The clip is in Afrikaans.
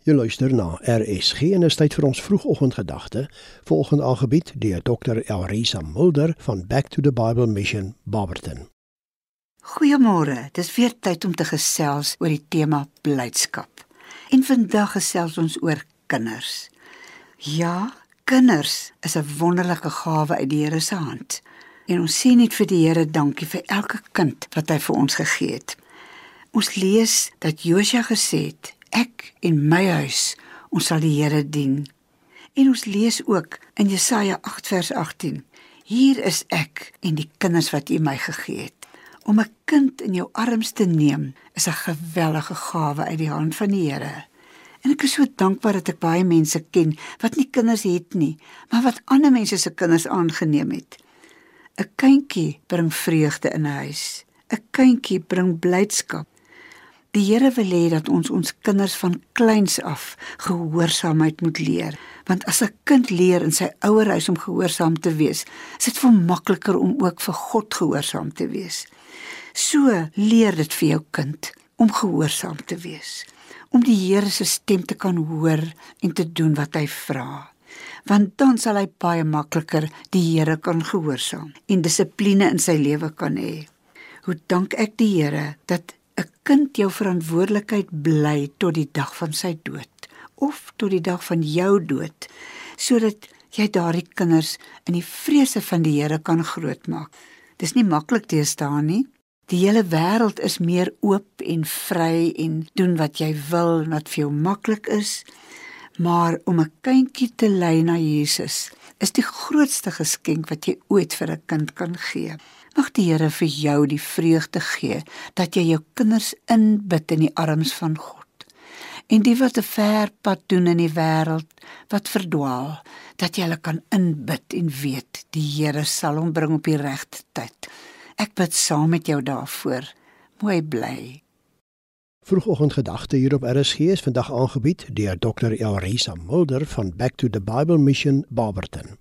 Jy luister na RSG en is tyd vir ons vroegoggendgedagte, volgende aangebied deur Dr. Elrisa Mulder van Back to the Bible Mission Barberton. Goeiemôre. Dis weer tyd om te gesels oor die tema blydskap. En vandag gesels ons oor kinders. Ja, kinders is 'n wonderlike gawe uit die Here se hand. En ons sê net vir die Here dankie vir elke kind wat hy vir ons gegee het. Ons lees dat Josua gesê het ek en my huis ons sal die Here dien. En ons lees ook in Jesaja 8 vers 18. Hier is ek en die kinders wat U my gegee het. Om 'n kind in jou arms te neem is 'n gewellige gawe uit die hand van die Here. En ek is so dankbaar dat ek baie mense ken wat nie kinders het nie, maar wat ander mense se kinders aangeneem het. 'n Kindjie bring vreugde in 'n huis. 'n Kindjie bring blydskap. Die Here wil hê dat ons ons kinders van kleins af gehoorsaamheid moet leer, want as 'n kind leer in sy ouerhuis om gehoorsaam te wees, is dit vir makliker om ook vir God gehoorsaam te wees. So leer dit vir jou kind om gehoorsaam te wees, om die Here se stem te kan hoor en te doen wat hy vra. Want dan sal hy baie makliker die Here kan gehoorsaam en dissipline in sy lewe kan hê. Hoe dank ek die Here dat 'n kind jou verantwoordelikheid bly tot die dag van sy dood of tot die dag van jou dood sodat jy daardie kinders in die vrese van die Here kan grootmaak. Dis nie maklik te staan nie. Die hele wêreld is meer oop en vry en doen wat jy wil en wat vir jou maklik is. Maar om 'n kindjie te lei na Jesus is die grootste geskenk wat jy ooit vir 'n kind kan gee. Mag die Here vir jou die vreugde gee dat jy jou kinders inbid in die arms van God. En die wat 'n ver pad doen in die wêreld, wat verdwaal, dat jy hulle kan inbid en weet die Here sal hom bring op die regte tyd. Ek bid saam met jou daarvoor. Mooi bly. Vroegoggendgedagte hier op RSG is vandag aangebied deur Dr. Elrisa Mulder van Back to the Bible Mission Barberton.